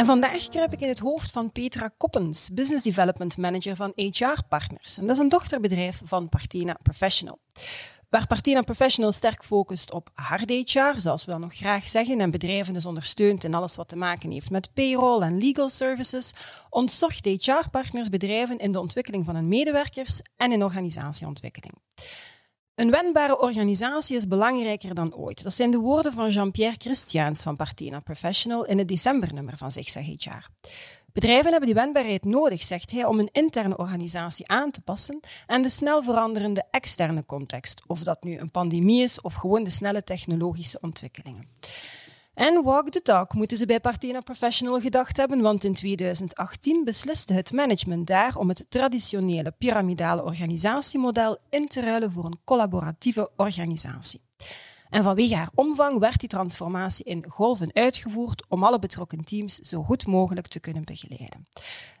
En vandaag kruip ik in het hoofd van Petra Koppens, Business Development Manager van HR Partners. En dat is een dochterbedrijf van Partena Professional. Waar Partena Professional sterk focust op hard HR, zoals we dat nog graag zeggen, en bedrijven dus ondersteunt in alles wat te maken heeft met payroll en legal services, ontzorgt HR Partners bedrijven in de ontwikkeling van hun medewerkers en in organisatieontwikkeling. Een wendbare organisatie is belangrijker dan ooit. Dat zijn de woorden van Jean-Pierre Christiaans van Partena Professional in het decembernummer van Zigzag HR. Bedrijven hebben die wendbaarheid nodig, zegt hij, om een interne organisatie aan te passen aan de snel veranderende externe context, of dat nu een pandemie is of gewoon de snelle technologische ontwikkelingen. En walk the talk moeten ze bij Partena Professional gedacht hebben, want in 2018 besliste het management daar om het traditionele piramidale organisatiemodel in te ruilen voor een collaboratieve organisatie. En vanwege haar omvang werd die transformatie in golven uitgevoerd om alle betrokken teams zo goed mogelijk te kunnen begeleiden.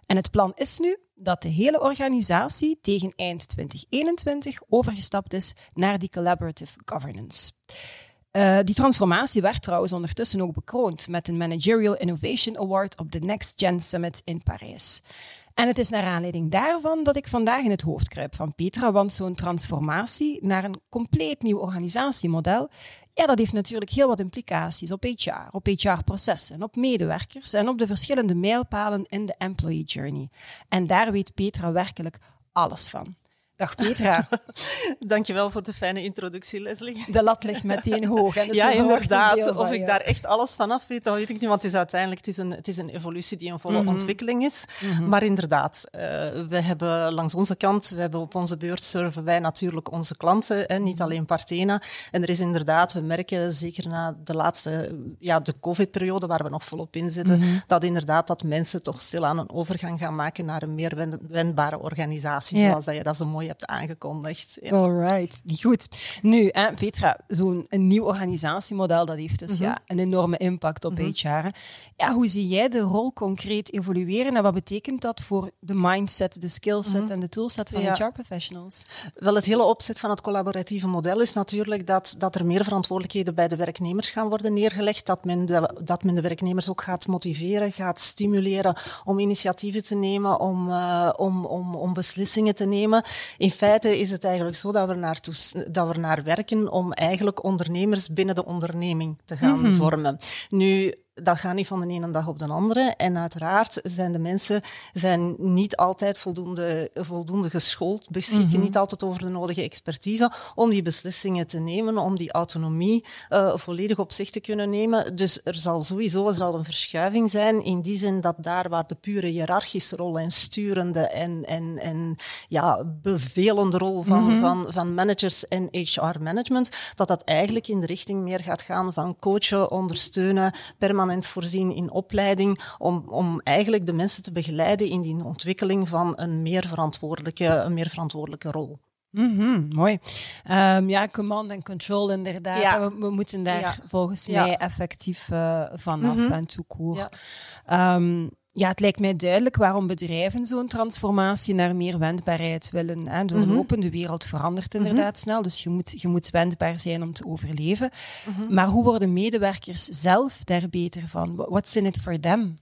En het plan is nu dat de hele organisatie tegen eind 2021 overgestapt is naar die collaborative governance. Uh, die transformatie werd trouwens ondertussen ook bekroond met een Managerial Innovation Award op de Next Gen Summit in Parijs. En het is naar aanleiding daarvan dat ik vandaag in het hoofd kruip van Petra, want zo'n transformatie naar een compleet nieuw organisatiemodel, ja, dat heeft natuurlijk heel wat implicaties op HR, op HR-processen, op medewerkers en op de verschillende mijlpalen in de employee journey. En daar weet Petra werkelijk alles van. Dag Petra. Dankjewel voor de fijne introductie, Leslie. De lat ligt meteen hoog. Hè? Dus ja, inderdaad. Of ik daar echt alles van af weet, dat weet ik niet. Want het is uiteindelijk het is een, het is een evolutie die een volle mhm. ontwikkeling is. Mhm. Maar inderdaad, uh, we hebben langs onze kant, we hebben op onze beurt serven wij natuurlijk onze klanten, hè, niet mhm. alleen Partena. En er is inderdaad, we merken zeker na de laatste, ja, de COVID-periode waar we nog volop in zitten, dat inderdaad dat mensen toch stilaan een overgang gaan maken naar een meer wendbare organisatie, zoals dat je dat zo mooi hebt aangekondigd. Ja. Alright, goed. Nu, hè, Petra, zo'n nieuw organisatiemodel, dat heeft dus ja, mhm. een enorme impact op mm HR. Ja, hoe zie jij de rol concreet evolueren en wat betekent dat voor de mindset, de skillset mhm. en de toolset van HR-professionals? Wel, het hele opzet van het collaboratieve model is natuurlijk dat, dat er meer verantwoordelijkheden bij de werknemers gaan worden neergelegd, dat men, de, dat men de werknemers ook gaat motiveren, gaat stimuleren om initiatieven te nemen, om, uh, om, om, om beslissingen te nemen. In feite is het eigenlijk zo dat we naar, dat we naar werken om eigenlijk ondernemers binnen de onderneming te gaan mhm. vormen. Nu, dat gaat niet van de ene dag op de andere. En uiteraard zijn de mensen zijn niet altijd voldoende, voldoende geschoold, beschikken mhm. niet altijd over de nodige expertise om die beslissingen te nemen, om die autonomie uh, volledig op zich te kunnen nemen. Dus er zal sowieso er zal een verschuiving zijn in die zin dat daar waar de pure hiërarchische rol en sturende en, en, en ja, bevelende rol van, mhm. van, van managers en HR-management, dat dat eigenlijk in de richting meer gaat gaan van coachen, ondersteunen, permanent voorzien in opleiding om, om eigenlijk de mensen te begeleiden in die ontwikkeling van een meer verantwoordelijke, een meer verantwoordelijke rol. Mm mooi. Um, ja, command and control inderdaad. We, moeten daar volgens mij effectief uh, vanaf mm -hmm. en. Um, ja, het lijkt mij duidelijk waarom bedrijven zo'n transformatie naar meer wendbaarheid willen. Hè. De mm lopende wereld verandert mhm. inderdaad snel, dus je moet, je moet wendbaar zijn om te overleven. Mhm. Maar hoe worden medewerkers zelf daar beter van? What's in it for them?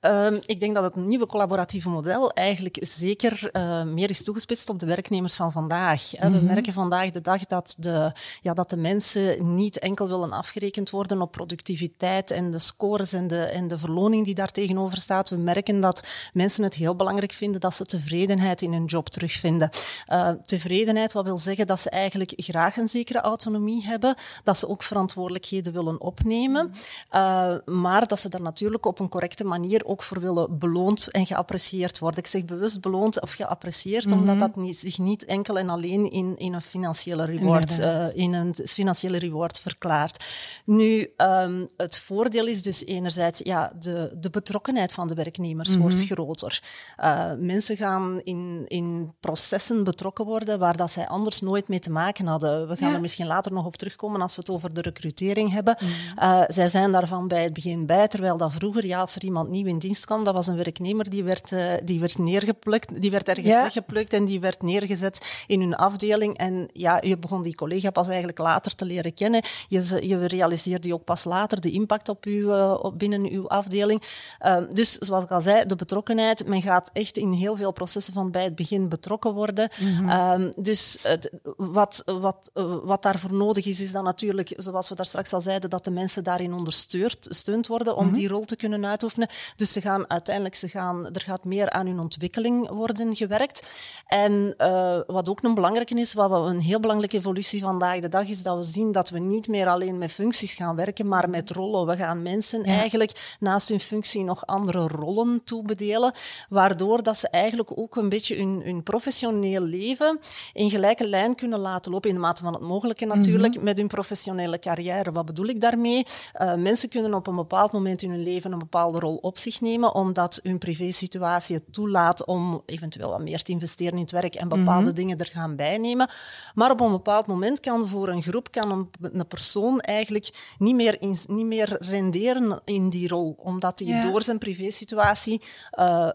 Um, ik denk dat het nieuwe collaboratieve model eigenlijk zeker uh, meer is toegespitst op de werknemers van vandaag. Mm -hmm. We mhm. merken vandaag de dag dat de, ja, dat de mensen niet enkel willen afgerekend worden op productiviteit en de scores en de, en de verloning die daar tegenover staat. We merken dat mensen het heel belangrijk vinden dat ze tevredenheid in hun job terugvinden. Uh, tevredenheid, wat wil zeggen dat ze eigenlijk graag een zekere autonomie hebben, dat ze ook verantwoordelijkheden willen opnemen, uh, maar dat ze daar natuurlijk op een correct correcte manier ook voor willen beloond en geapprecieerd worden. Ik zeg bewust beloond of geapprecieerd, omdat mhm. dat niet, zich niet enkel en alleen in, in een financiële reward, uh, in een financiële reward verklaart. Nu, um, het voordeel is dus enerzijds, ja, de, de betrokkenheid van de werknemers mhm. wordt groter. Uh, mensen gaan in, in processen betrokken worden waar dat zij anders nooit mee te maken hadden. We gaan er misschien later nog op terugkomen als we het over de recrutering hebben. Uh, zij zijn daarvan bij het begin bij, terwijl dat vroeger, ja, als er iemand nieuw in dienst kwam, dat was een werknemer die werd, uh, die werd neergeplukt, die werd ergens weggeplukt en die werd neergezet in hun afdeling. En ja, je begon die collega pas eigenlijk later te leren kennen. Je, je realiseerde ook pas later de impact op u, uh, op binnen uw afdeling. Ehm, dus zoals ik al zei, de betrokkenheid. Men gaat echt in heel veel processen van bij het begin betrokken worden. Mhm. Ehm, dus wat, wat, wat daarvoor nodig is, is dan natuurlijk, zoals we daar straks al zeiden, dat de mensen daarin ondersteund worden om mhm. die rol te kunnen uitoefenen. Dus ze gaan uiteindelijk, ze gaan, er gaat meer aan hun ontwikkeling worden gewerkt. En uh, wat ook een belangrijke is, wat een heel belangrijke evolutie vandaag de dag is, dat we zien dat we niet meer alleen met functies gaan werken, maar met rollen. We gaan mensen eigenlijk naast hun functie nog andere rollen toebedelen, waardoor dat ze eigenlijk ook een beetje hun, hun professioneel leven in gelijke lijn kunnen laten lopen, in de mate van het mogelijke natuurlijk, mhm. met hun professionele carrière. Wat bedoel ik daarmee? Uh, mensen kunnen op een bepaald moment in hun leven een bepaalde rol op zich nemen, omdat hun privésituatie het toelaat om eventueel wat meer te investeren in het werk en bepaalde mhm. dingen er gaan bijnemen. Maar op een bepaald moment kan voor een groep, kan een, een persoon eigenlijk niet meer, in, niet meer renderen in die rol, omdat hij door zijn privésituatie uh,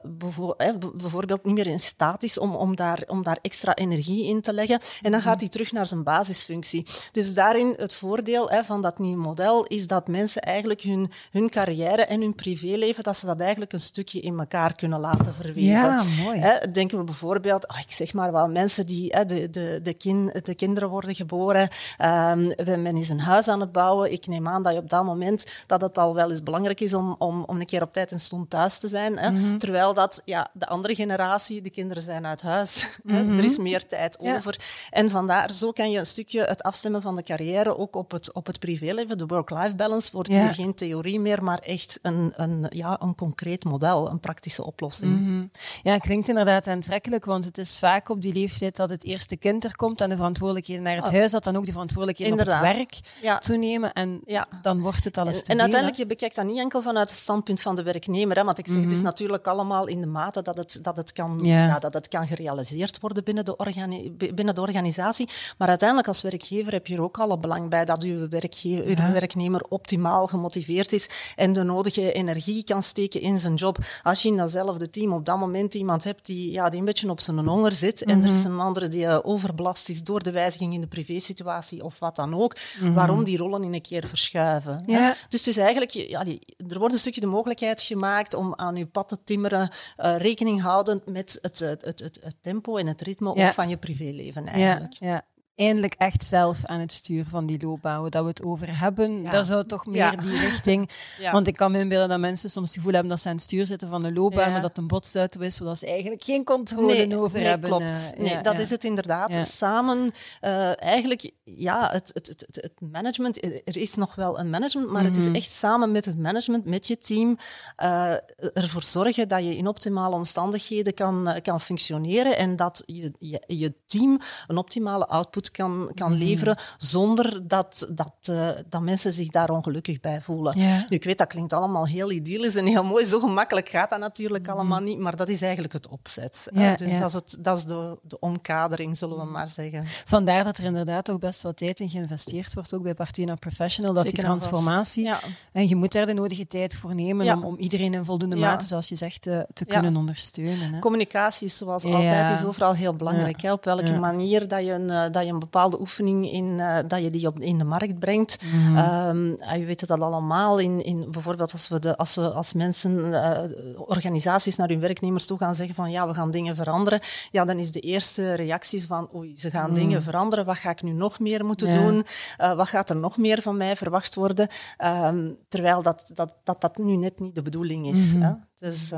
bijvoorbeeld niet meer in staat is om, om, daar, om daar extra energie in te leggen. En dan gaat hij terug naar zijn basisfunctie. Dus daarin het voordeel hè, van dat nieuwe model is dat mensen eigenlijk hun, hun carrière en hun privéleven, dat ze dat eigenlijk een stukje in elkaar kunnen laten verweven. Ja, mooi. Hè, denken we bijvoorbeeld, oh, ik zeg maar wel, mensen die, hè, de, de, de, kin, de kinderen worden geboren, um, men is een huis aan het bouwen. Ik neem aan dat je op dat moment, dat het al wel eens belangrijk is om, om, om een keer op tijd en stond thuis te zijn. Hè, mhm. Terwijl dat, ja, de andere generatie, de kinderen zijn uit huis. hè, er is meer tijd over. En vandaar, zo kan je een stukje het afstemmen van de carrière ook op het, op het privéleven. De work-life balance wordt hier geen theorie meer, maar echt een, een, ja, een concreet model, een praktische oplossing. Mm Ja, klinkt inderdaad aantrekkelijk, want het is vaak op die leeftijd dat het eerste kind er komt en de verantwoordelijkheden naar het ah. huis, dat dan ook de verantwoordelijkheden op het werk ja. toenemen. En ja. dan wordt het alles en, en uiteindelijk, je bekijkt dat niet enkel vanuit het standpunt van de werknemer, hè, want ik zeg, het is mhm. natuurlijk allemaal in de mate dat het, dat het, kan, ja. dat het kan gerealiseerd worden binnen de, binnen de organisatie. Maar uiteindelijk als werkgever heb je er ook alle belang bij dat werkgever, uw werknemer optimaal gemotiveerd is en de nodige energie kan steken in zijn job. Als je in datzelfde team op dat moment iemand hebt die, ja, die een beetje op zijn honger zit en er is mhm. een andere die uh, overbelast is door de wijziging in de privésituatie of wat dan ook, mhm. waarom die rollen in een keer verschuiven. Ja. Dus het is eigenlijk, ja, er wordt een stukje de mogelijkheid gemaakt om aan je pad te timmeren, uh, rekening houdend met het, het, het, het, tempo en het ritme ook van je privéleven eigenlijk. Ja, eindelijk echt zelf aan het stuur van die loopbouw, dat we het over hebben. Ja. Daar zou toch meer die richting. Want ik kan me inbeelden dat mensen soms het gevoel hebben dat ze aan het stuur zitten van de loopbouw, maar dat een botsauto is, zodat ze eigenlijk geen controle over nee, hebben. Klopt. Eh, nee, dat is het inderdaad. Samen, uh, eigenlijk, ja, het, het, het, het, management, er is nog wel een management, maar het is mhm. echt samen met het management, met je team, uh, ervoor zorgen dat je in optimale omstandigheden kan, kan functioneren en dat je, je, je team een optimale output kan, kan leveren zonder dat, dat, uh, dat mensen zich daar ongelukkig bij voelen. Nu, ik weet, dat klinkt allemaal heel idyllisch en heel mooi. Zo gemakkelijk gaat dat natuurlijk mhm. allemaal niet, maar dat is eigenlijk het opzet. Ja, dus dat is, het, dat is de, de omkadering, zullen we maar zeggen. Vandaar dat er inderdaad ook best wat tijd in geïnvesteerd wordt, ook bij Partina Professional, dat die transformatie. En je moet daar de nodige tijd voor nemen om, om iedereen in voldoende mate, zoals je zegt, te, te kunnen ondersteunen. Hè. Communicatie is zoals altijd is overal heel belangrijk. Hè? Op welke manier dat je, een, eh, dat je een bepaalde oefening in, uh, dat je die op, in de markt brengt. Mm je weet het allemaal. In, in, bijvoorbeeld als, we de, als, we, als mensen, uh, organisaties naar hun werknemers toe gaan zeggen van ja, we gaan dingen veranderen. Ja, dan is de eerste reactie van oei, ze gaan dingen mhm. veranderen. Wat ga ik nu nog meer moeten doen? wat gaat er nog meer van mij verwacht worden? Um, terwijl dat, dat, dat, dat nu net niet de bedoeling is. Mm -hmm. hè? Dus,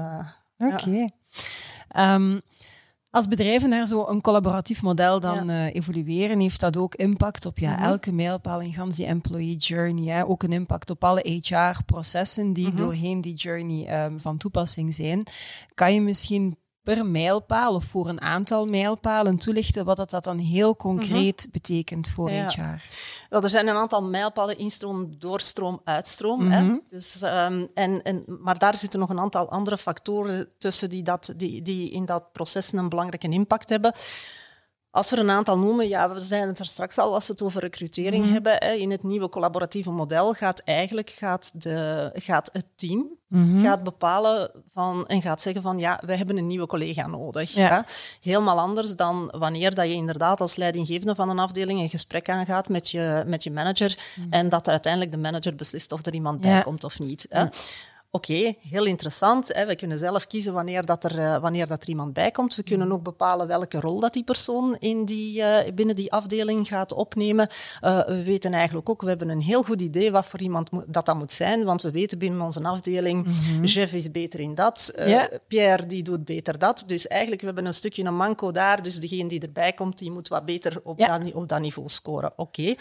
Oké. Okay. Ja. Um, Als bedrijven naar zo'n collaboratief model dan uh, evolueren, heeft dat ook impact op ja, mhm. elke mijlpaal in gans die employee journey. Hè. Ook een impact op alle HR-processen die mhm. doorheen die journey um, van toepassing zijn. Kan je misschien per mijlpaal of voor een aantal mijlpalen toelichten wat dat, dat dan heel concreet mhm. betekent voor ja. HR? Wel, er zijn een aantal mijlpalen, instroom, doorstroom, uitstroom. hè? Mhm. Dus, um, en, en, maar daar zitten nog een aantal andere factoren tussen die, dat, die, die in dat proces een belangrijke impact hebben. Als we een aantal noemen, ja, we zijn het er straks al als we het over recrutering mhm. hebben. Hè, in het nieuwe collaboratieve model gaat eigenlijk gaat de, gaat het team mhm. gaat bepalen van, en gaat zeggen van ja, we hebben een nieuwe collega nodig. Hè. Helemaal anders dan wanneer dat je inderdaad als leidinggevende van een afdeling een gesprek aangaat met je, met je manager mhm. en dat uiteindelijk de manager beslist of er iemand bij komt of niet. Hè. Oké, heel interessant. Hè. We kunnen zelf kiezen wanneer, dat er, uh, wanneer dat er iemand bij komt. We kunnen ook bepalen welke rol dat die persoon in die, uh, binnen die afdeling gaat opnemen. Uh, we weten eigenlijk ook, we hebben een heel goed idee wat voor iemand dat dat moet zijn. Want we weten binnen onze afdeling, mm Jeff is beter in dat, Pierre die doet beter dat. Dus eigenlijk, we hebben een stukje een manco daar. Dus degene die erbij komt, die moet wat beter op, dat, op dat niveau scoren. Oké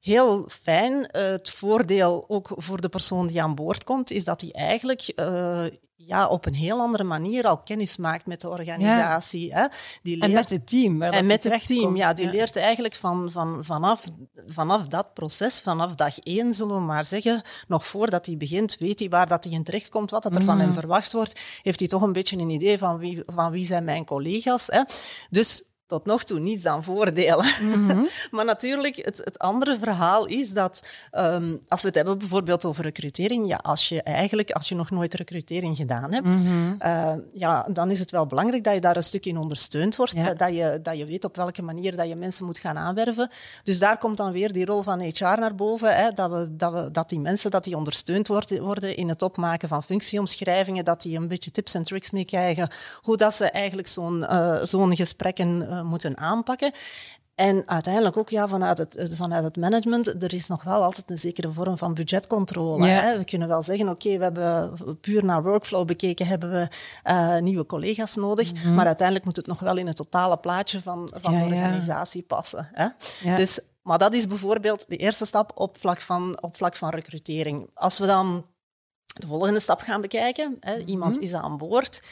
heel fijn. het voordeel ook voor de persoon die aan boord komt, is dat hij eigenlijk uh, ja, op een heel andere manier al kennis maakt met de organisatie. Hè. Die leert, en met het team. En met het team, ja. Die leert eigenlijk van, van, vanaf, vanaf dat proces, vanaf dag één, zullen we maar zeggen, nog voordat hij begint, weet hij waar dat hij in terecht komt, wat er van hem mm. verwacht wordt. Heeft hij toch een beetje een idee van wie, van wie zijn mijn collega's. Hè. Dus tot nog toe niets dan voordelen. Mhm. maar natuurlijk, het, het, andere verhaal is dat um, als we het hebben bijvoorbeeld over recrutering, ja, als je eigenlijk, als je nog nooit recrutering gedaan hebt, mm uh, ja, dan is het wel belangrijk dat je daar een stuk in ondersteund wordt, dat, je, dat je weet op welke manier dat je mensen moet gaan aanwerven. Dus daar komt dan weer die rol van HR naar boven, hè, dat, we, dat, we, dat die mensen dat die ondersteund worden, worden in het opmaken van functieomschrijvingen, dat die een beetje tips en tricks mee krijgen, hoe dat ze eigenlijk zo'n uh, zo'n gesprekken uh, moeten aanpakken. En uiteindelijk ook ja, vanuit, het, vanuit het management, er is nog wel altijd een zekere vorm van budgetcontrole. Hè? We kunnen wel zeggen, oké, we hebben puur naar workflow bekeken, hebben we uh, nieuwe collega's nodig, mhm. maar uiteindelijk moet het nog wel in het totale plaatje van, van de organisatie passen. Hè? Dus, maar dat is bijvoorbeeld de eerste stap op vlak van, op vlak van recrutering. Als we dan de volgende stap gaan bekijken, hè, iemand mhm. is aan boord,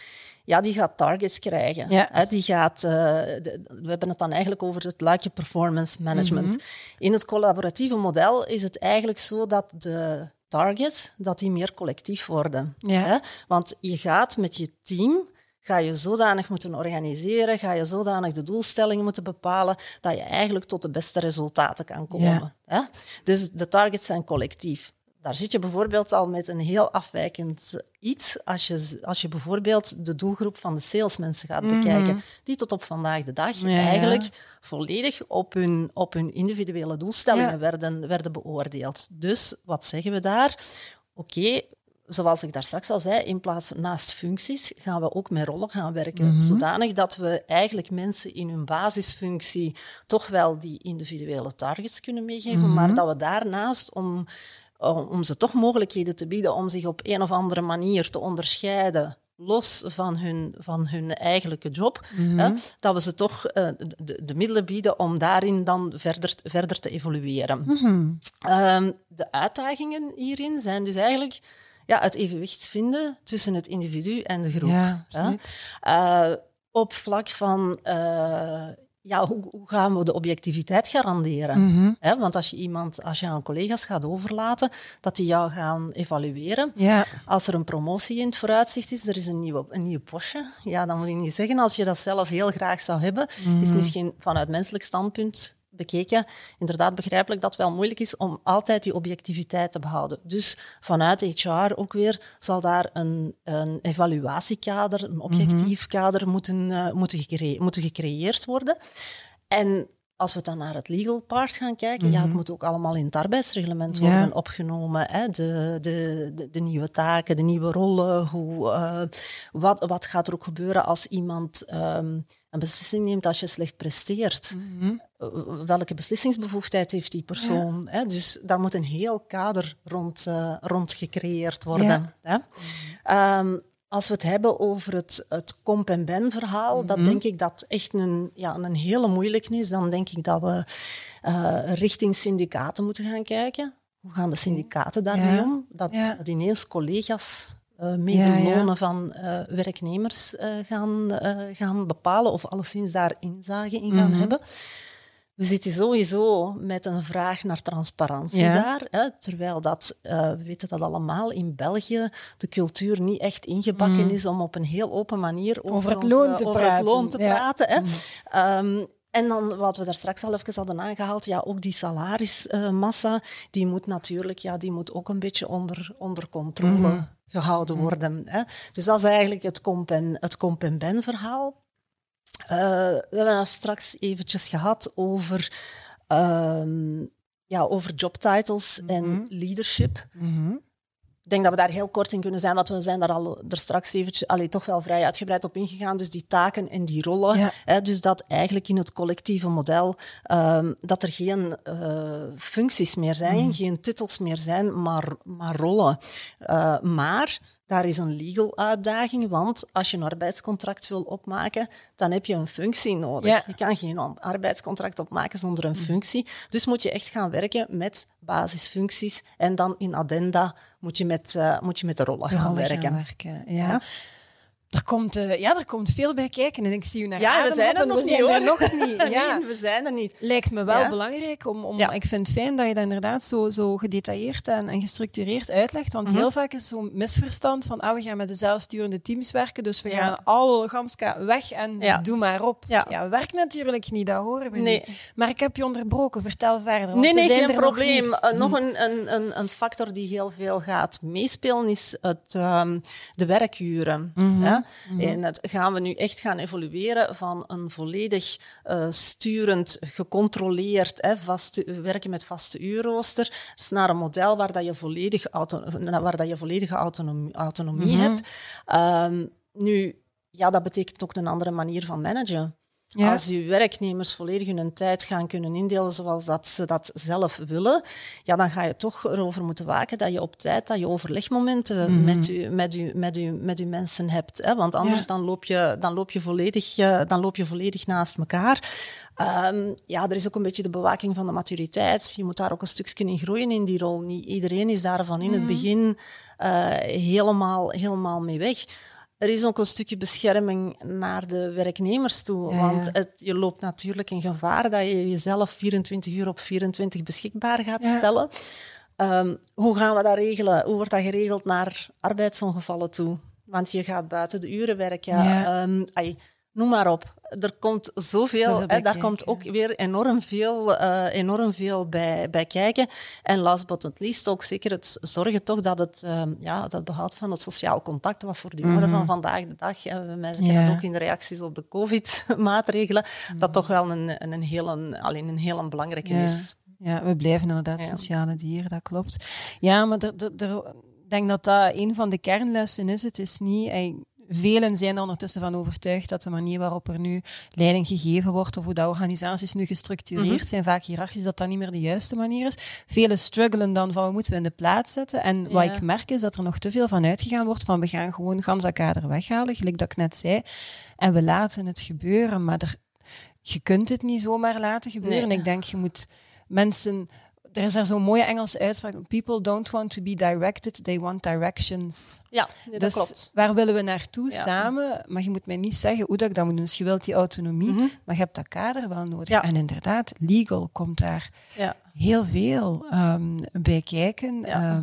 ja, die gaat targets krijgen. Ja. die gaat, uh, we hebben het dan eigenlijk over het luikje performance management. Mhm. In het collaboratieve model is het eigenlijk zo dat de targets dat die meer collectief worden. Ja. Hè? Want je gaat met je team ga je zodanig moeten organiseren, ga je zodanig de doelstellingen moeten bepalen, dat je eigenlijk tot de beste resultaten kan komen. Ja. Dus de targets zijn collectief daar zit je bijvoorbeeld al met een heel afwijkend iets als je, als je bijvoorbeeld de doelgroep van de salesmensen gaat mhm. bekijken, die tot op vandaag de dag eigenlijk volledig op hun, op hun individuele doelstellingen werden, werden beoordeeld. Dus wat zeggen we daar? Oké, zoals ik daar straks al zei, in plaats naast functies gaan we ook met rollen gaan werken. Mm Zodanig dat we eigenlijk mensen in hun basisfunctie toch wel die individuele targets kunnen meegeven, mhm. maar dat we daarnaast om om ze toch mogelijkheden te bieden om zich op een of andere manier te onderscheiden los van hun, van hun eigenlijke job, hè, mhm. dat we ze toch uh, de, de, middelen bieden om daarin dan verder, verder te evolueren. Mhm. Ehm, de uitdagingen hierin zijn dus eigenlijk ja, het evenwicht vinden tussen het individu en de groep. Ja, uh, op vlak van uh, ja, hoe, hoe, gaan we de objectiviteit garanderen? Mm want als je iemand, als je aan collega's gaat overlaten, dat die jou gaan evalueren. Ja. Als er een promotie in het vooruitzicht is, er is een nieuwe, een nieuwe postje, ja, dan moet je niet zeggen, als je dat zelf heel graag zou hebben, is mhm. misschien vanuit menselijk standpunt bekeken, inderdaad begrijpelijk dat het wel moeilijk is om altijd die objectiviteit te behouden. Dus vanuit HR ook weer zal daar een, een evaluatiekader, een objectief mhm. kader moeten, uh, moeten, gecreë moeten gecreëerd worden. En als we dan naar het legal part gaan kijken, ja, het mhm. moet ook allemaal in het arbeidsreglement worden opgenomen. Hè? De, de, de, de, nieuwe taken, de nieuwe rollen. Hoe, uh, wat, wat gaat er ook gebeuren als iemand um, een beslissing neemt als je slecht presteert? Mhm. Eh, welke beslissingsbevoegdheid heeft die persoon? Hè? Dus daar moet een heel kader rond, uh, rond gecreëerd worden. Hè? Um, als we het hebben over het, het comp en ben verhaal, dan Mhm. denk ik dat echt een, ja, een hele moeilijke is. Dan denk ik dat we eh, richting syndicaten moeten gaan kijken. Hoe gaan de syndicaten daarmee Ja. om? Dat, Ja. dat ineens collega's uh, Ja, medelonen ja. van eh, werknemers eh, gaan, eh, gaan bepalen of alleszins daar inzage in gaan Mhm. hebben. We zitten sowieso met een vraag naar transparantie Ja. daar. Hè, terwijl dat, eh, we weten dat allemaal, in België de cultuur niet echt ingebakken Mm. is om op een heel open manier over, Over het loon te over praten. Het loon te Ja. praten hè. Mm. Ehm, en dan wat we daar straks al even hadden aangehaald, ja, ook die salarismassa, die moet natuurlijk ja, die moet ook een beetje onder, onder controle Mhm. gehouden worden. Hè. Dus dat is eigenlijk het comp en, het comp en ben verhaal. Eh, we hebben het straks eventjes gehad over, ehm, ja, over jobtitles Mhm. en leadership. Mhm. Ik denk dat we daar heel kort in kunnen zijn, want we zijn daar al er straks eventjes, allee, toch wel vrij uitgebreid op ingegaan. Dus die taken en die rollen. Ja. Hè, dus dat eigenlijk in het collectieve model ehm, dat er geen eh, functies meer zijn, Mhm. geen titels meer zijn, maar, maar rollen. Eh, maar daar is een legal uitdaging, want als je een arbeidscontract wil opmaken, dan heb je een functie nodig. Ja. Je kan geen arbeidscontract opmaken zonder een functie. Dus moet je echt gaan werken met basisfuncties en dan in addenda moet je met, eh, moet je met de rollen gaan rollen werken. werken, Ja. Ja. Er, komt, eh, ja, er komt veel bij kijken en ik zie u naar Ja, we zijn er nog we niet, zijn er nog niet. Ja. Nee, we zijn er niet. Lijkt me wel Ja. belangrijk om, om Ja. ik vind het fijn dat je dat inderdaad zo, zo gedetailleerd en, en gestructureerd uitlegt, want Mhm. heel vaak is zo'n misverstand van ah, we gaan met de zelfsturende teams werken, dus we gaan al ganska weg en doe maar op. Ja. werkt natuurlijk niet, dat horen we Nee. niet. Maar ik heb je onderbroken, vertel verder. Nee, geen nog probleem. Eh, nog een, een, een, een factor die heel veel gaat meespelen is het, ehm, de werkuren. Mhm, Hè? mhm. En het gaan we nu echt gaan evolueren van een volledig eh, sturend, gecontroleerd, hè, vast, werken met vaste uurrooster, dus naar een model waar, dat je, volledig auto, waar dat je volledige autonomie, autonomie Mhm. hebt. Ehm, nu, ja, dat betekent ook een andere manier van managen. Ja. Als uw werknemers volledig hun tijd gaan kunnen indelen zoals dat ze dat zelf willen, ja, dan ga je toch erover moeten waken dat je op tijd dat je overlegmomenten Mhm. met, u, met, u, met, u, met uw mensen hebt. Hè? Want anders Ja. dan, loop je, dan, loop je volledig, eh, dan loop je volledig naast elkaar. Ehm, ja, er is ook een beetje de bewaking van de maturiteit. Je moet daar ook een stukje in groeien in die rol. Niet iedereen is daarvan in het Mhm. begin eh, helemaal, helemaal mee weg. Er is ook een stukje bescherming naar de werknemers toe. Ja, want het, je loopt natuurlijk een gevaar dat je jezelf 24 uur op 24 beschikbaar gaat Ja. stellen. Ehm, hoe gaan we dat regelen? Hoe wordt dat geregeld naar arbeidsongevallen toe? Want je gaat buiten de uren werken. Ja. Ehm, ai, noem maar op. Er komt zoveel, hè, daar komt ook weer enorm veel, eh, enorm veel bij, bij kijken. En last but not least ook zeker het zorgen toch dat het ehm, ja, dat behoud van het sociaal contact, wat voor de jongeren Mhm. van vandaag de dag, en we merken Ja. dat ook in de reacties op de COVID-maatregelen, dat toch wel een, een, een, heel, alleen een heel belangrijke Ja. is. Ja, we blijven inderdaad Ja. sociale dieren, dat klopt. Ja, maar er, er, er- ik denk dat dat een van de kernlessen is. Het is niet... Velen zijn er ondertussen van overtuigd dat de manier waarop er nu leiding gegeven wordt, of hoe de organisaties nu gestructureerd Mhm. zijn, vaak hiërarchisch, dat dat niet meer de juiste manier is. Velen struggelen dan van, wat moeten we in de plaats zetten? En wat ik merk is dat er nog te veel van uitgegaan wordt van, we gaan gewoon gans dat kader weghalen, gelijk dat ik net zei, en we laten het gebeuren. Maar er, je kunt het niet zomaar laten gebeuren. Nee. Ik denk, je moet mensen... Er is daar zo'n mooie Engelse uitspraak. People don't want to be directed, they want directions. Ja, nee, dat dus klopt. waar willen we naartoe Ja. samen? Maar je moet mij niet zeggen hoe dat ik dat moet doen. Dus je wilt die autonomie, Mhm. maar je hebt dat kader wel nodig. Ja. En inderdaad, legal komt daar Ja. heel veel ehm, bij kijken. Ja.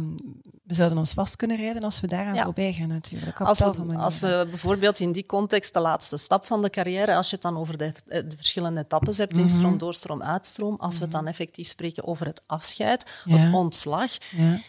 We zouden ons vast kunnen rijden als we daaraan Ja. voorbij gaan natuurlijk. Als we, als we bijvoorbeeld in die context de laatste stap van de carrière, als je het dan over de, eh, de verschillende etappes hebt, Mhm. instroom, doorstroom, uitstroom, als we het dan effectief spreken over het afscheid, Ja. het ontslag, Ja.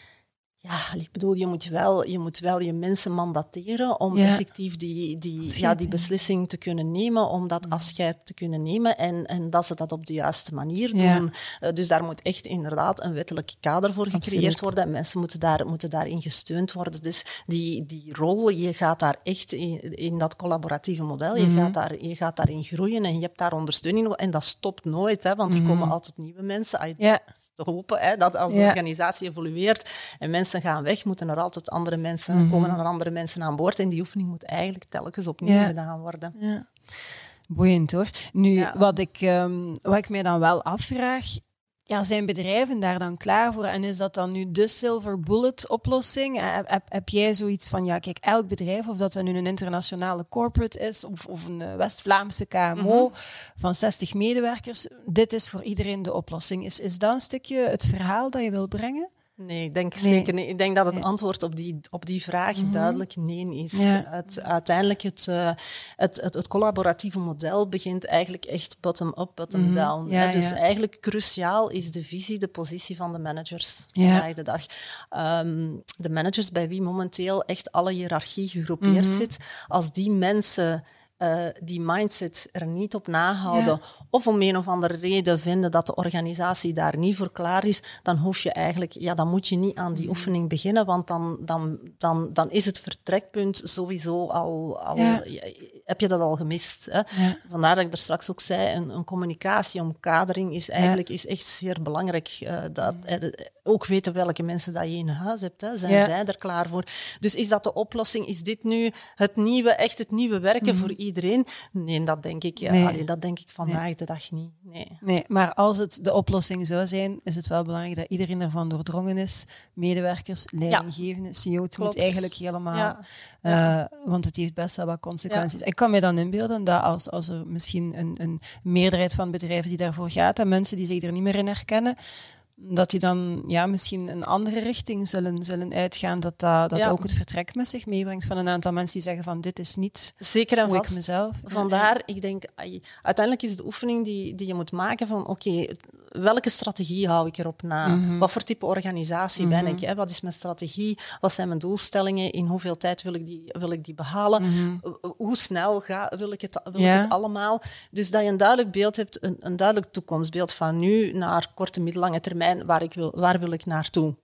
Ja, ik bedoel, je moet wel je, moet wel je mensen mandateren om Ja. effectief die, die, ja, die beslissing te kunnen nemen, om dat afscheid te kunnen nemen en, en dat ze dat op de juiste manier Ja. doen. Eh, dus daar moet echt inderdaad een wettelijk kader voor gecreëerd Absoluut. worden en mensen moeten, daar, moeten daarin gesteund worden. Dus die, die rol, je gaat daar echt in, in dat collaboratieve model, je, Mhm. gaat daar, je gaat daarin groeien en je hebt daar ondersteuning en dat stopt nooit, hè, want er komen altijd nieuwe mensen. Ja. te hopen hè, dat als de organisatie evolueert en mensen mensen gaan weg, moeten er altijd andere mensen, Mhm. komen er andere mensen aan boord. En die oefening moet eigenlijk telkens opnieuw Ja. gedaan worden. Ja. Boeiend hoor. Nu, Ja. wat, ik, ehm, wat ik mij dan wel afvraag, ja, zijn bedrijven daar dan klaar voor? En is dat dan nu de silver bullet oplossing? Eh, Heb, heb, heb jij zoiets van, ja, kijk, elk bedrijf, of dat dat nu een internationale corporate is, of, of een eh, West-Vlaamse KMO van 60 medewerkers, dit is voor iedereen de oplossing. Is, is dat een stukje het verhaal dat je wil brengen? Nee, ik denk Nee. zeker niet. Ik denk dat het antwoord op die, op die vraag duidelijk nee is. Ja. Het, uiteindelijk, het, eh, het, het, het collaboratieve model begint eigenlijk echt bottom-up, bottom-down. Mhm. Ja. Dus ja. eigenlijk cruciaal is de visie, de positie van de managers vandaag de dag. Ehm, de managers bij wie momenteel echt alle hiërarchie gegroepeerd Mhm. zit, als die mensen... eh, die mindset er niet op nahouden, of om een of andere reden vinden dat de organisatie daar niet voor klaar is, dan hoef je eigenlijk, ja, dan moet je niet aan Mhm. die oefening beginnen, want dan, dan, dan, dan is het vertrekpunt sowieso al, al Ja. heb je dat al gemist. Hè? Ja. Vandaar dat ik er straks ook zei, een, een communicatie, omkadering is eigenlijk is echt zeer belangrijk. eh, dat, eh, ook weten welke mensen dat je in huis hebt. Hè. Zijn zij er klaar voor? Dus is dat de oplossing? Is dit nu het nieuwe, echt het nieuwe werken voor iedereen? Nee, dat denk ik, ja. Nee. allee, dat denk ik vandaag de dag niet. Nee. Nee, maar als het de oplossing zou zijn, is het wel belangrijk dat iedereen ervan doordrongen is. Medewerkers, leidinggevenden, CEO, het moet eigenlijk helemaal... Ja. eh, want het heeft best wel wat consequenties. Ik kan me dan inbeelden dat als, als er misschien een, een meerderheid van bedrijven die daarvoor gaat en mensen die zich er niet meer in herkennen, dat die dan ja, misschien een andere richting zullen, zullen uitgaan. Dat dat, dat Ja. ook het vertrek met zich meebrengt van een aantal mensen die zeggen van dit is niet Zeker en hoe ik vast. mezelf... Vandaar, ik denk, uiteindelijk is de oefening die, die je moet maken van, oké, welke strategie hou ik erop na? Mhm. Wat voor type organisatie ben ik? Hè? Wat is mijn strategie? Wat zijn mijn doelstellingen? In hoeveel tijd wil ik die, wil ik die behalen? Hoe snel ga, wil, ik het, wil Mhm. Ja. ik het allemaal? Dus dat je een duidelijk beeld hebt, een, een duidelijk toekomstbeeld van nu naar korte, middellange termijn, waar, ik wil, waar wil ik naartoe?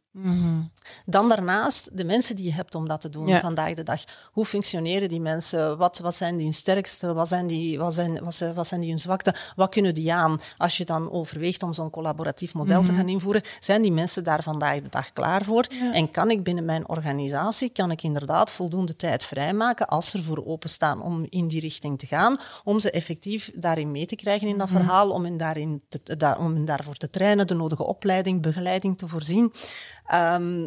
Dan daarnaast de mensen die je hebt om dat te doen Ja. vandaag de dag. Hoe functioneren die mensen? Wat, wat zijn die hun sterkste? Wat zijn die, wat zijn, wat zijn, wat zijn die hun zwakte? Wat kunnen die aan? Als je dan overweegt om zo'n collaboratief model Mhm. te gaan invoeren, zijn die mensen daar vandaag de dag klaar voor? En kan ik binnen mijn organisatie, kan ik inderdaad voldoende tijd vrijmaken als ze ervoor openstaan om in die richting te gaan, om ze effectief daarin mee te krijgen in dat Mhm. verhaal, om hen, daarin te, om hen daarvoor te trainen, de nodige opleiding, begeleiding te voorzien. Ehm,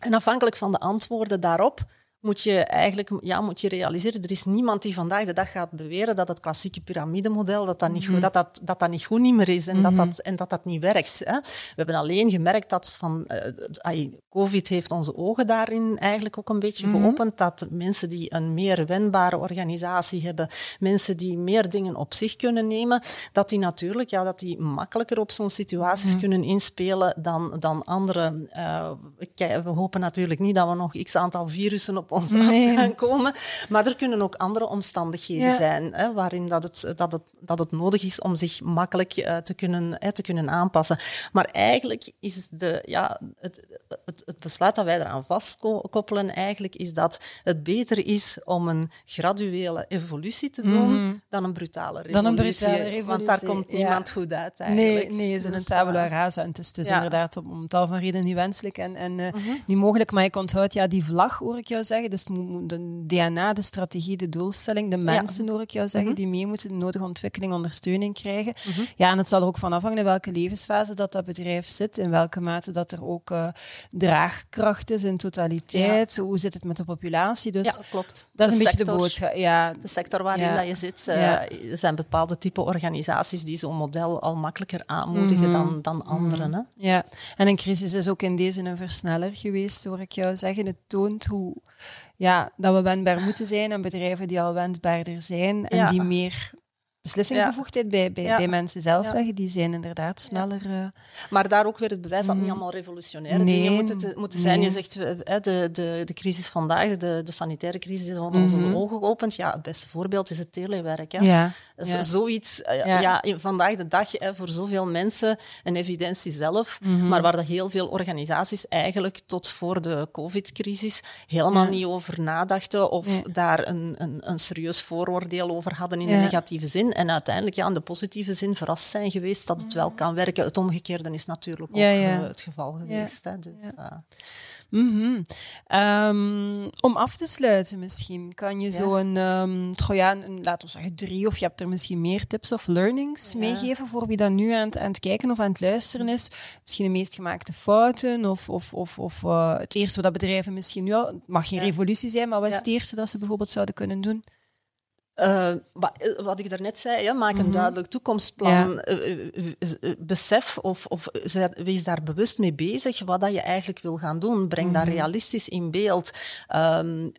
en afhankelijk van de antwoorden daarop moet je eigenlijk ja, moet je realiseren, er is niemand die vandaag de dag gaat beweren dat het klassieke piramidemodel dat dat, niet, goed, dat, dat, dat, dat niet goed niet meer is en, dat, dat, en dat dat niet werkt. Hè. We hebben alleen gemerkt dat van, eh, COVID heeft onze ogen daarin eigenlijk ook een beetje geopend, dat mensen die een meer wendbare organisatie hebben, mensen die meer dingen op zich kunnen nemen, dat die natuurlijk ja, dat die makkelijker op zo'n situaties kunnen inspelen dan, dan anderen. Eh, we, we hopen natuurlijk niet dat we nog x aantal virussen op ons Nee. af gaan komen, maar er kunnen ook andere omstandigheden Ja. zijn hè, waarin dat het, dat, het, dat het nodig is om zich makkelijk eh, te, kunnen, eh, te kunnen aanpassen. Maar eigenlijk is de, ja, het, het, het besluit dat wij eraan vastkoppelen eigenlijk is dat het beter is om een graduele evolutie te doen dan een brutale revolutie. Mhm. Dan een brutale Want daar revolutie, komt ja. niemand goed uit eigenlijk. Nee, nee, zo'n Dus, tabula rasa. En het is dus ja. inderdaad om, om tal van redenen niet wenselijk en, en eh, Mhm. niet mogelijk. Maar ik onthoud ja, die vlag, hoor ik jou zeggen. Dus de DNA, de strategie, de doelstelling, de mensen, hoor ik jou zeggen, Mhm. die mee moeten de nodige ontwikkeling, ondersteuning krijgen. Ja, en het zal er ook van afhangen in welke levensfase dat dat bedrijf zit, in welke mate dat er ook eh, draagkracht is in totaliteit. Hoe zit het met de populatie? Dus Ja, klopt. dat is een De beetje de sector- boodschap. Ja, De sector waarin Ja. dat je zit, eh, er zijn bepaalde type organisaties die zo'n model al makkelijker aanmoedigen Mhm. dan, dan anderen. Hè? Ja, en een crisis is ook in deze een versneller geweest, hoor ik jou zeggen. Het toont hoe, ja, dat we wendbaar moeten zijn aan bedrijven die al wendbaarder zijn en Ja. die meer beslissingsbevoegdheid bij, bij, bij mensen zelf leggen. Die zijn inderdaad sneller... eh, Maar daar ook weer het bewijs dat niet allemaal revolutionaire Nee, dingen moeten, te- moeten zijn. nee. Je zegt, eh, hè, de, de, de crisis vandaag, de, de sanitaire crisis is onder onze Mhm. ogen geopend. Ja, het beste voorbeeld is het telewerk. Hè. ja. Dus ja. Zoiets, eh, Ja. vandaag de dag hè, voor zoveel mensen een evidentie zelf, Mhm. maar waar dat heel veel organisaties eigenlijk tot voor de COVID-crisis helemaal Ja. niet over nadachten of Ja. daar een, een, een serieus vooroordeel over hadden in de negatieve zin. Zijn en uiteindelijk ja, in de positieve zin verrast zijn geweest dat het wel kan werken. Het omgekeerde is natuurlijk ook het geval geweest. Hè, dus, Mm om af te sluiten misschien, kan je zo een, um, laten we zeggen drie, of je hebt er misschien meer tips of learnings meegeven voor wie dan nu aan het, aan het kijken of aan het luisteren is. Misschien de meest gemaakte fouten of, of, of, of uh, het eerste wat bedrijven misschien nu al, het mag geen revolutie zijn, maar wat is het eerste dat ze bijvoorbeeld zouden kunnen doen? Uh, wat ik daarnet zei, ja, maak een mhm. duidelijk toekomstplan. Ja. besef of, of wees daar bewust mee bezig wat dat je eigenlijk wil gaan doen. Breng mm dat mhm. realistisch in beeld. Um,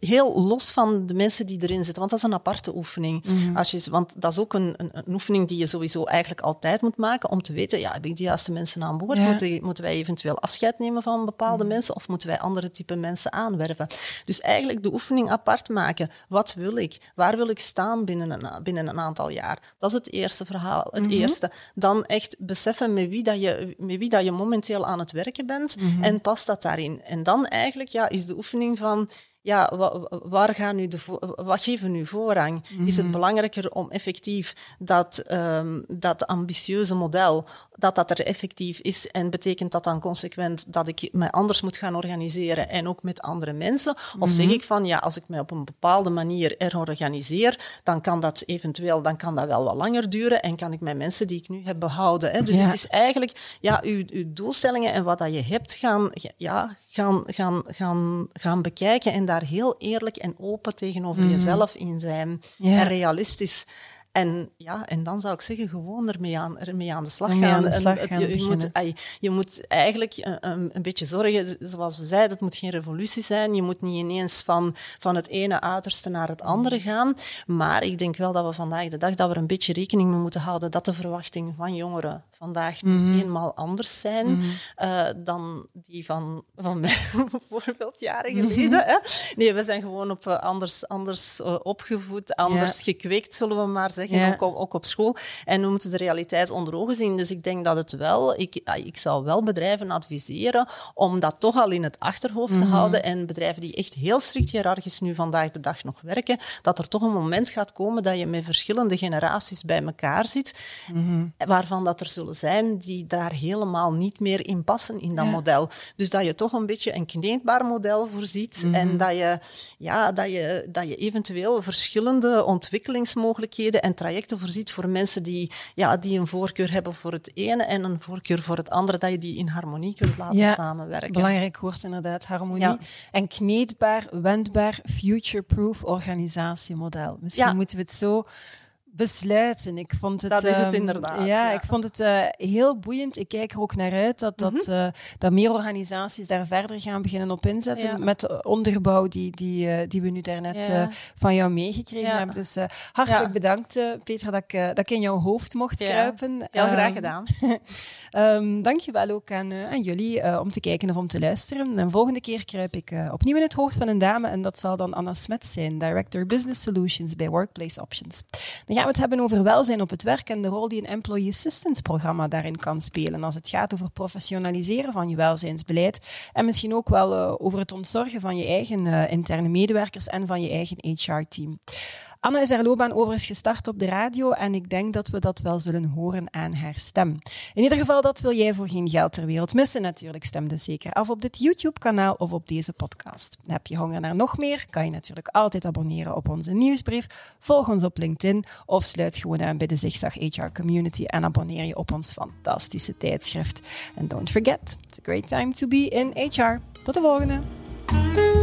heel los van de mensen die erin zitten, want dat is een aparte oefening. Mhm. Als je, want dat is ook een, een, een, oefening die je sowieso eigenlijk altijd moet maken om te weten, ja, heb ik de juiste mensen aan boord? Moeten, moeten, wij eventueel afscheid nemen van bepaalde mensen of moeten wij andere type mensen aanwerven? Dus eigenlijk de oefening apart maken. Wat wil ik? Waar wil ik staan binnen een, binnen een aantal jaar? Dat is het eerste verhaal. Het mhm. eerste. Dan echt beseffen met wie, dat je, met wie dat je momenteel aan het werken bent mhm. en past dat daarin. En dan eigenlijk ja, is de oefening van ja, waar gaan nu de wat geven nu voorrang? Is het mhm. belangrijker om effectief dat, um, dat ambitieuze model, dat dat er effectief is en betekent dat dan consequent dat ik me anders moet gaan organiseren en ook met andere mensen? Of zeg mhm. ik van, ja, als ik mij op een bepaalde manier er organiseer, dan kan dat eventueel, dan kan dat wel wat langer duren en kan ik mijn mensen die ik nu heb behouden. Hè? Dus het is eigenlijk, ja, uw, uw doelstellingen en wat dat je hebt gaan, ja, gaan, gaan, gaan, gaan bekijken en daar heel eerlijk en open tegenover mhm. jezelf in zijn. En realistisch. En, ja, en dan zou ik zeggen, gewoon ermee aan, ermee aan de slag gaan. Aan de slag gaan je, je, moet, je, moet, eigenlijk een, een, beetje zorgen, zoals we zeiden, het moet geen revolutie zijn. Je moet niet ineens van, van het ene uiterste naar het andere mm. gaan. Maar ik denk wel dat we vandaag de dag dat we er een beetje rekening mee moeten houden dat de verwachtingen van jongeren vandaag mm -hmm. eenmaal anders zijn mm dan die van, van mij bijvoorbeeld jaren mhm. geleden. hè? Nee, we zijn gewoon op, uh, anders, anders uh, opgevoed, anders ja. gekweekt, zullen we maar zeggen zeggen, ook, ook, op school. En we moeten de realiteit onder ogen zien. Dus ik denk dat het wel, ik, ik zou wel bedrijven adviseren om dat toch al in het achterhoofd te mhm. houden. En bedrijven die echt heel strikt hiërarchisch nu vandaag de dag nog werken, dat er toch een moment gaat komen dat je met verschillende generaties bij elkaar zit, mhm. waarvan dat er zullen zijn die daar helemaal niet meer in passen in dat model. Dus dat je toch een beetje een kneedbaar model voorziet mm en mhm. dat je, ja, dat, je, dat je eventueel verschillende ontwikkelingsmogelijkheden en trajecten voorziet voor mensen die, ja, die een voorkeur hebben voor het ene en een voorkeur voor het andere, dat je die in harmonie kunt laten ja, samenwerken. Belangrijk woord inderdaad, harmonie. En kneedbaar, wendbaar, future-proof organisatiemodel. Misschien moeten we het zo besluiten. Ik vond het, dat is het ehm, inderdaad. Ja, ik vond het uh, heel boeiend. Ik kijk er ook naar uit dat, dat, mhm. uh, dat meer organisaties daar verder gaan beginnen op inzetten met de onderbouw die, die, uh, die we nu daarnet ja. van jou meegekregen hebben. Dus hartelijk bedankt, Petra, dat ik, dat ik in jouw hoofd mocht kruipen. Heel graag ehm, gedaan. um, Dank je wel ook aan, aan jullie om te kijken of om te luisteren. En volgende keer kruip ik opnieuw in het hoofd van een dame en dat zal dan Anna Smet zijn, Director Business Solutions bij Workplace Options. Dan gaan we het hebben over welzijn op het werk en de rol die een Employee Assistance programma daarin kan spelen als het gaat over professionaliseren van je welzijnsbeleid en misschien ook wel uh, over het ontzorgen van je eigen uh, interne medewerkers en van je eigen HR-team. Anna is haar loopbaan overigens gestart op de radio en ik denk dat we dat wel zullen horen aan haar stem. In ieder geval, dat wil jij voor geen geld ter wereld missen natuurlijk. Stem dus zeker af op dit YouTube-kanaal of op deze podcast. Heb je honger naar nog meer? Kan je natuurlijk altijd abonneren op onze nieuwsbrief, volg ons op LinkedIn of sluit gewoon aan bij de Zigzag HR Community en abonneer je op ons fantastische tijdschrift. And don't forget, it's a great time to be in HR. Tot de volgende!